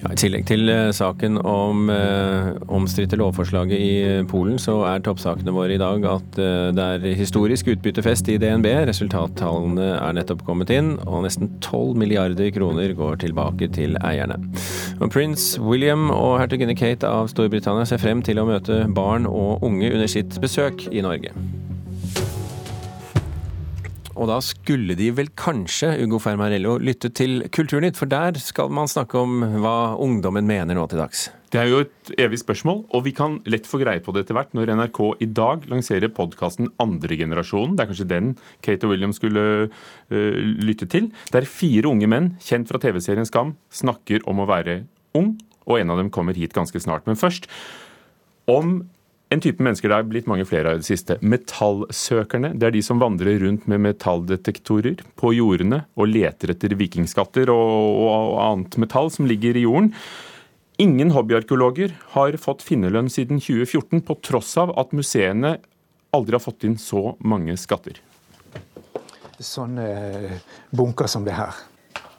Ja, I tillegg til eh, saken om eh, omstridte lovforslaget i eh, Polen, så er toppsakene våre i dag at eh, det er historisk utbyttefest i DNB. Resultattallene er nettopp kommet inn, og nesten 12 milliarder kroner går tilbake til eierne. Og Prins William og hertuginne Kate av Storbritannia ser frem til å møte barn og unge under sitt besøk i Norge. Og da skulle de vel kanskje, Ugo Fermarello, lytte til Kulturnytt, for der skal man snakke om hva ungdommen mener nå til dags. Det er jo et evig spørsmål, og vi kan lett få greie på det etter hvert når NRK i dag lanserer podkasten Andregenerasjonen. Det er kanskje den Kate og William skulle uh, lytte til. Der fire unge menn, kjent fra TV-serien Skam, snakker om å være ung, og en av dem kommer hit ganske snart. Men først om en type mennesker det er blitt mange flere av i det siste. Metallsøkerne. Det er de som vandrer rundt med metalldetektorer på jordene og leter etter vikingskatter og, og annet metall som ligger i jorden. Ingen hobbyarkeologer har fått finnerlønn siden 2014, på tross av at museene aldri har fått inn så mange skatter. Sånne bunker som det her.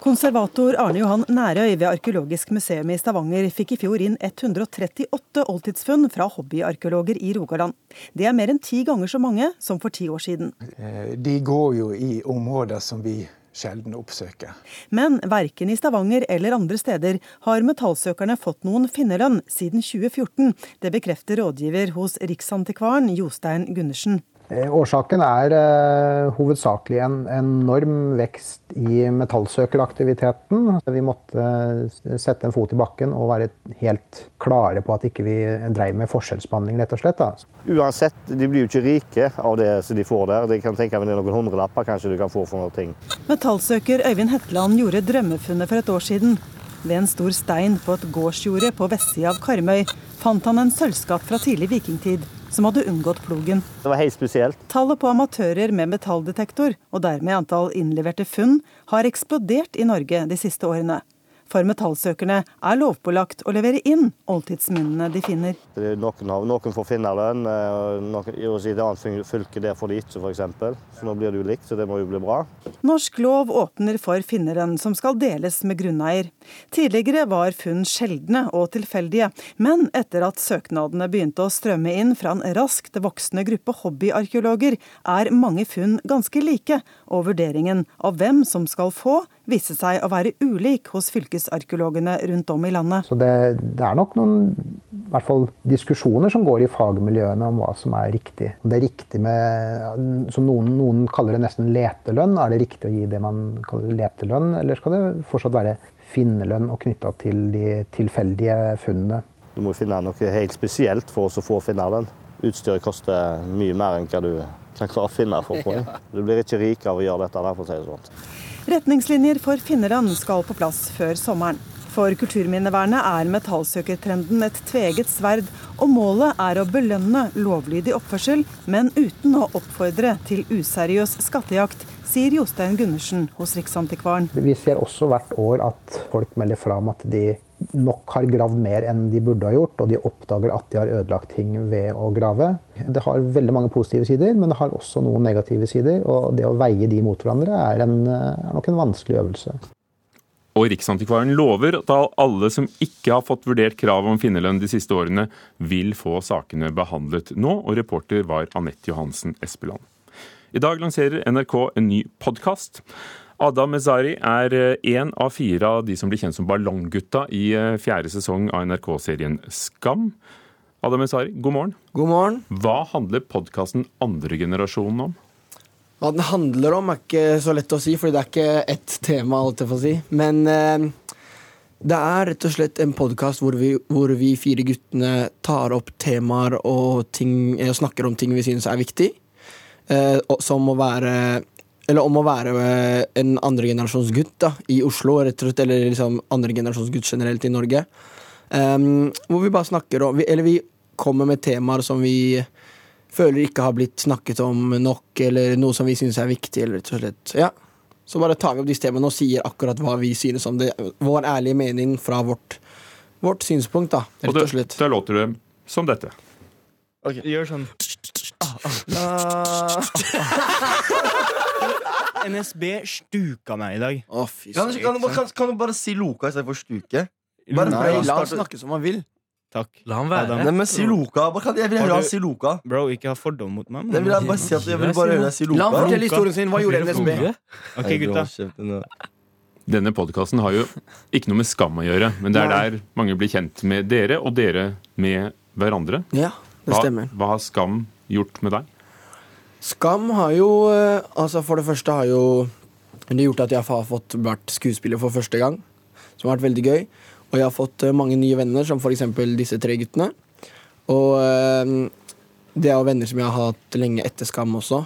Konservator Arne Johan Nærøy ved Arkeologisk museum i Stavanger fikk i fjor inn 138 oldtidsfunn fra hobbyarkeologer i Rogaland. Det er mer enn ti ganger så mange som for ti år siden. Eh, de går jo i områder som vi sjelden oppsøker. Men verken i Stavanger eller andre steder har metallsøkerne fått noen finnerlønn siden 2014. Det bekrefter rådgiver hos Riksantikvaren Jostein Gundersen. Eh, årsaken er eh, hovedsakelig en enorm vekst i metallsøkeraktiviteten. Vi måtte uh, sette en fot i bakken og være helt klare på at ikke vi ikke dreiv med forskjellsbehandling, rett og slett. Da. Uansett, de blir jo ikke rike av det som de får der. De kan tenke meg noen hundrelapper kanskje du kan få for noe ting. Metallsøker Øyvind Hetland gjorde drømmefunnet for et år siden. Ved en stor stein på et gårdsjorde på vestsida av Karmøy fant han en sølvskatt fra tidlig vikingtid som hadde unngått plogen. Det var helt spesielt. Tallet på amatører med metalldetektor, og dermed antall innleverte funn, har eksplodert i Norge de siste årene. For metallsøkerne er lovpålagt å levere inn oldtidsminnene de finner. Noen, har, noen får finnerlønn, noen, i et annet fylke der får de ikke f.eks. Så nå blir det jo likt, så det må jo bli bra. Norsk lov åpner for finneren som skal deles med grunneier. Tidligere var funn sjeldne og tilfeldige, men etter at søknadene begynte å strømme inn fra en raskt voksende gruppe hobbyarkeologer, er mange funn ganske like, og vurderingen av hvem som skal få, viste seg å være ulik hos fylkesarkeologene rundt om i landet. Så det, det er nok noen i hvert fall diskusjoner som går i fagmiljøene om hva som er riktig. Om det er riktig med, som noen, noen kaller det nesten letelønn. Er det riktig å gi det man kaller letelønn, eller skal det fortsatt være finnerlønn og knytta til de tilfeldige funnene? Du må finne noe helt spesielt for oss å få finnerlønn. Utstyret koster mye mer enn hva du kan klare å finne for poeng. Du blir ikke rik av å gjøre dette, der, for å si det sånn. Retningslinjer for finnerland skal på plass før sommeren. For kulturminnevernet er metallsøkertrenden et tveget sverd, og målet er å belønne lovlydig oppførsel, men uten å oppfordre til useriøs skattejakt, sier Jostein Gundersen hos Riksantikvaren. Vi ser også hvert år at folk melder fra om at de nok har gravd mer enn de burde ha gjort, og de oppdager at de har ødelagt ting ved å grave. Det har veldig mange positive sider, men det har også noen negative sider. Og det å veie de mot hverandre er, en, er nok en vanskelig øvelse. Og Riksantikvaren lover at alle som ikke har fått vurdert krav om finnerlønn de siste årene, vil få sakene behandlet nå, og reporter var Anette Johansen Espeland. I dag lanserer NRK en ny podkast. Ada Mezari er én eh, av fire av de som blir kjent som Ballonggutta i eh, fjerde sesong av NRK-serien Skam. Ada Mezari, god morgen. God morgen. Hva handler podkasten Andregenerasjonen om? Hva den handler om, er ikke så lett å si, for det er ikke ett tema. alt jeg får si. Men eh, det er rett og slett en podkast hvor, hvor, vi fire guttene tar opp temaer og, ting, og snakker om ting vi synes er viktig. Eh, som å være eller om å være en andregenerasjonsgutt i Oslo, rett og slett, eller liksom andregenerasjonsgutt generelt i Norge. Um, hvor vi bare snakker om Eller vi kommer med temaer som vi føler ikke har blitt snakket om nok, eller noe som vi synes er viktig, eller rett og slett. Ja. Så bare tar vi opp disse temaene og sier akkurat hva vi synes om det. Vår ærlige mening fra vårt, vårt synspunkt, da, rett og slett. Og da låter det som dette. Ok, Gjør sånn NSB stuka meg i dag. Å, fy Kan, søren. kan, kan, kan du bare si Loka istedenfor Stuke? Bare Nei, prøv la han snakke som han vil. Takk. La han være. Nei, men si Loka. Bare kan- Jeg vil Har høre han du- si Loka. Bro, ikke ha fordom mot meg. men- Jeg vil bare si at jeg vil bare høre deg si. La han fortelle historien sin. Hva gjorde NSB? Ok, gutta. Denne podkasten har jo ikke noe med skam å gjøre, men det er Nei. der mange blir kjent med dere, og dere med hverandre. Ja, det Hva, stemmer. hva har Skam gjort med deg? Skam har jo eh, Altså, for det første har jo det gjort at jeg har fått vært skuespiller for første gang. Som har vært veldig gøy. Og jeg har fått eh, mange nye venner, som f.eks. disse tre guttene. Og eh, det er jo venner som jeg har hatt lenge etter Skam også.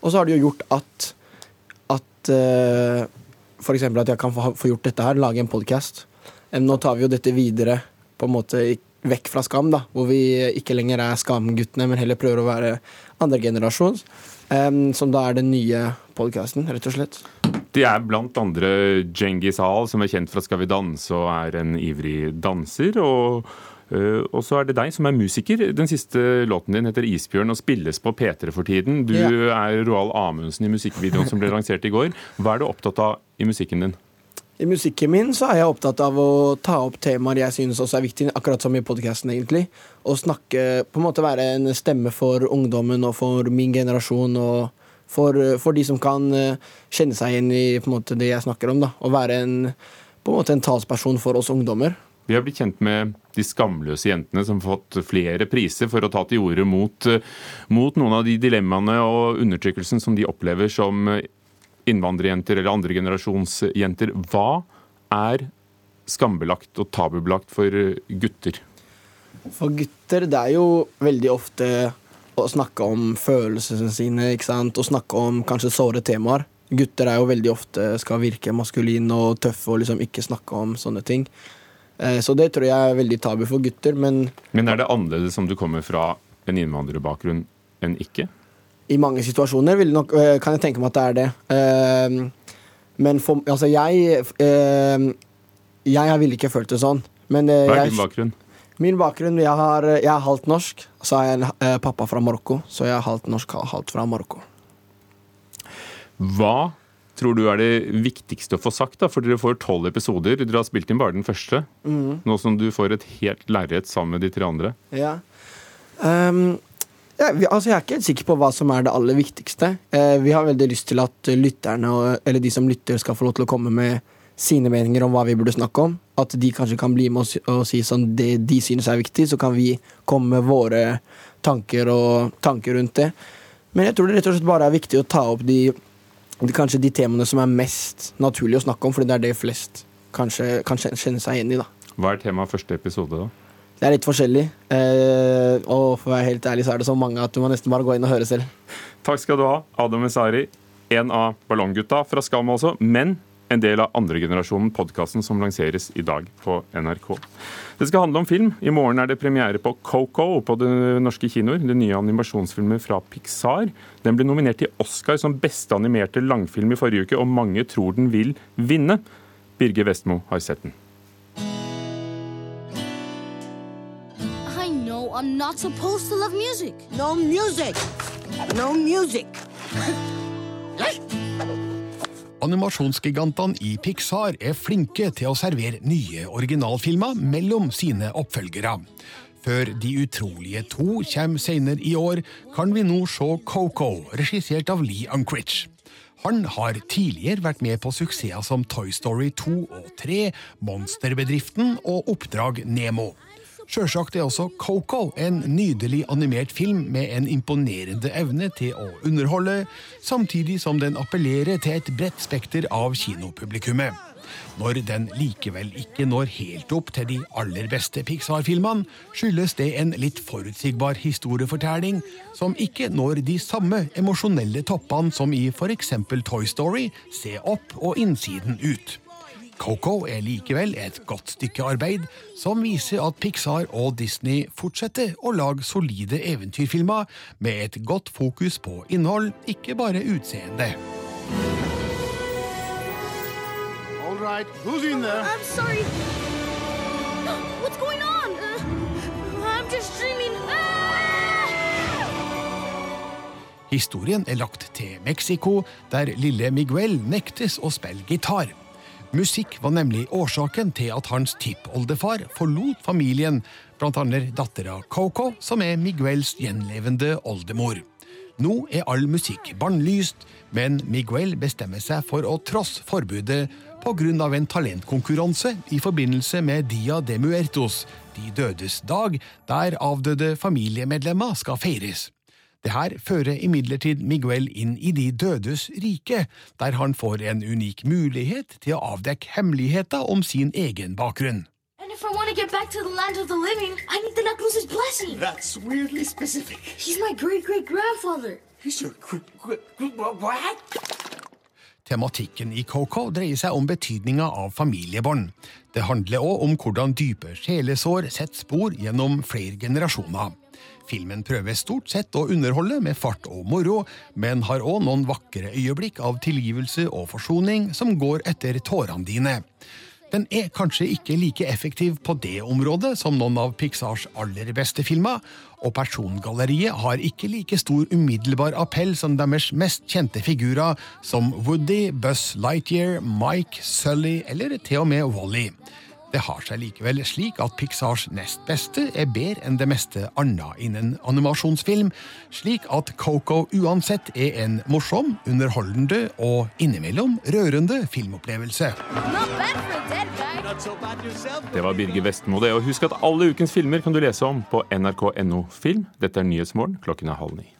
Og så har det jo gjort at at F.eks. at jeg kan få, gjort dette her, lage en podkast. Nå tar vi jo dette videre på en måte i- vekk fra Skam, da, hvor vi ikke lenger er Skam-guttene, men heller prøver å være andregenerasjons. Um, som da er den nye podkasten, rett og slett. Det er blant andre Djengis Ahl, som er kjent fra Skal vi danse og er en ivrig danser. Og, øh, og så er det deg som er musiker. Den siste låten din heter 'Isbjørn' og spilles på P3 for tiden. Du Ja. er Roald Amundsen i musikkvideoen som ble lansert i går. Hva er du opptatt av i musikken din? I musikken min så er jeg opptatt av å ta opp temaer jeg synes også er viktige, akkurat som i podkasten, egentlig. Og snakke, på en måte være en stemme for ungdommen og for min generasjon og for, for de som kan eh, kjenne seg igjen i måte, det jeg snakker om. da. Og være en, på en måte en talsperson for oss ungdommer. Vi har blitt kjent med de skamløse jentene som har fått flere priser for å ta til orde mot, mot noen av de dilemmaene og undertrykkelsen som de opplever som innvandrerjenter eller andregenerasjonsjenter. Hva er skambelagt og tabubelagt for eh, gutter? For gutter, det er jo veldig ofte å snakke om følelsene sine, ikke sant? Og snakke om kanskje såre temaer. Gutter er jo veldig ofte skal virke maskuline og tøffe og liksom ikke snakke om sånne ting. Eh, Så det tror jeg er veldig tabu for gutter, men Men er det annerledes om du kommer fra en innvandrerbakgrunn enn ikke? I mange situasjoner nok, eh, kan jeg tenke meg at det er det. Eh, Men for, altså jeg eh, Jeg har ville ikke følt det sånn. Men Hva er din bakgrunn? Min bakgrunn, jeg, har, jeg er halvt norsk. Så er jeg en pappa fra Marokko, så jeg er halvt norsk, halvt fra Marokko. Hva tror du er det viktigste å få sagt? da? For dere får tolv episoder. Dere har spilt inn bare den første. Mm. Nå som du får et helt lerret sammen med de tre andre. Ja. Ehm, ja, vi, altså jeg er ikke helt sikker på hva som er det aller viktigste. Eh, vi har veldig lyst til at lytterne, eller de som lytter, skal få lov til å komme med sine meninger om hva vi burde snakke om. At de kanskje kan bli med og si, og si sånn det de synes er viktig, så kan vi komme med våre tanker og tanker rundt det. Men jeg tror det rett og slett bare er viktig å ta opp de, de kanskje de temaene som er mest naturlig å snakke om, fordi det er det flest kanskje kan kjenne seg igjen i. da. Hva er temaet første episode, da? Det er litt forskjellig. Eh, og for å være helt ærlig så er det så mange at du må nesten bare gå inn og høre selv. Takk skal du ha, Adam Esari. En av Ballonggutta fra Skam også, men en del av andregenerasjonen podkasten som lanseres i dag på NRK. Det skal handle om film. I morgen er det premiere på Coco på det norske kinoer. Den nye animasjonsfilmen fra Pixar. Den ble nominert til Oscar som beste animerte langfilm i forrige uke, og mange tror den vil vinne. Birger Vestmo har sett den. I'm not supposed to love music. No music! No music! Animasjonsgigantene i Pixar er flinke til å servere nye originalfilmer mellom sine oppfølgere. Før De utrolige to kommer senere i år, kan vi nå se Coco, regissert av Lee Unkrich. Han har tidligere vært med på suksesser som Toy Story 2 og 3, Monsterbedriften og Oppdrag Nemo. Sjølsagt er også Coco en nydelig animert film med en imponerende evne til å underholde, samtidig som den appellerer til et bredt spekter av kinopublikummet. Når den likevel ikke når helt opp til de aller beste Pixar-filmene, skyldes det en litt forutsigbar historiefortelling som ikke når de samme emosjonelle toppene som i f.eks. Toy Story, Se opp og innsiden ut. Coco er likevel et godt stykke arbeid som viser at Pixar og Disney fortsetter å lage solide eventyrfilmer med et godt fokus på innhold, ikke bare utseende. All right, who's in there? I'm sorry. What's going on? Uh, I'm just dreaming. Ah! Historien er lagt til Mexico, der lille Miguel nektes å spille gitar. Musikk var nemlig årsaken til at hans tippoldefar forlot familien, annet dattera Coco, som er Miguels gjenlevende oldemor. Nå er all musikk bannlyst, men Miguel bestemmer seg for å trosse forbudet pga. en talentkonkurranse i forbindelse med Dia de Muertos, De dødes dag, der avdøde familiemedlemmer skal feires. Det her fører imidlertid Miguel inn i De dødes rike, der han får en unik mulighet til å avdekke hemmeligheter om sin egen bakgrunn. And if I want to get back to the land of the living, I need the Knuckles' blessing. That's weirdly specific. He's my great great grandfather. He's your what? Tematikken i Coco dreier seg om betydninga av familiebånd. Det handler òg om hvordan dype sjelesår setter spor gjennom flere generasjoner. Filmen prøver stort sett å underholde med fart og moro, men har òg noen vakre øyeblikk av tilgivelse og forsoning som går etter tårene dine. Den er kanskje ikke like effektiv på det området som noen av Pixars aller beste filmer, og persongalleriet har ikke like stor umiddelbar appell som deres mest kjente figurer, som Woody, Buzz Lightyear, Mike, Sully eller til og med Wally. Det har seg likevel slik at Pixars nest beste er bedre enn det meste annet innen animasjonsfilm, slik at Coco uansett er en morsom, underholdende og innimellom rørende filmopplevelse. Det var Birger Vestmo, det. Og husk at alle ukens filmer kan du lese om på nrk.no film. Dette er Nyhetsmorgen klokken er halv ni.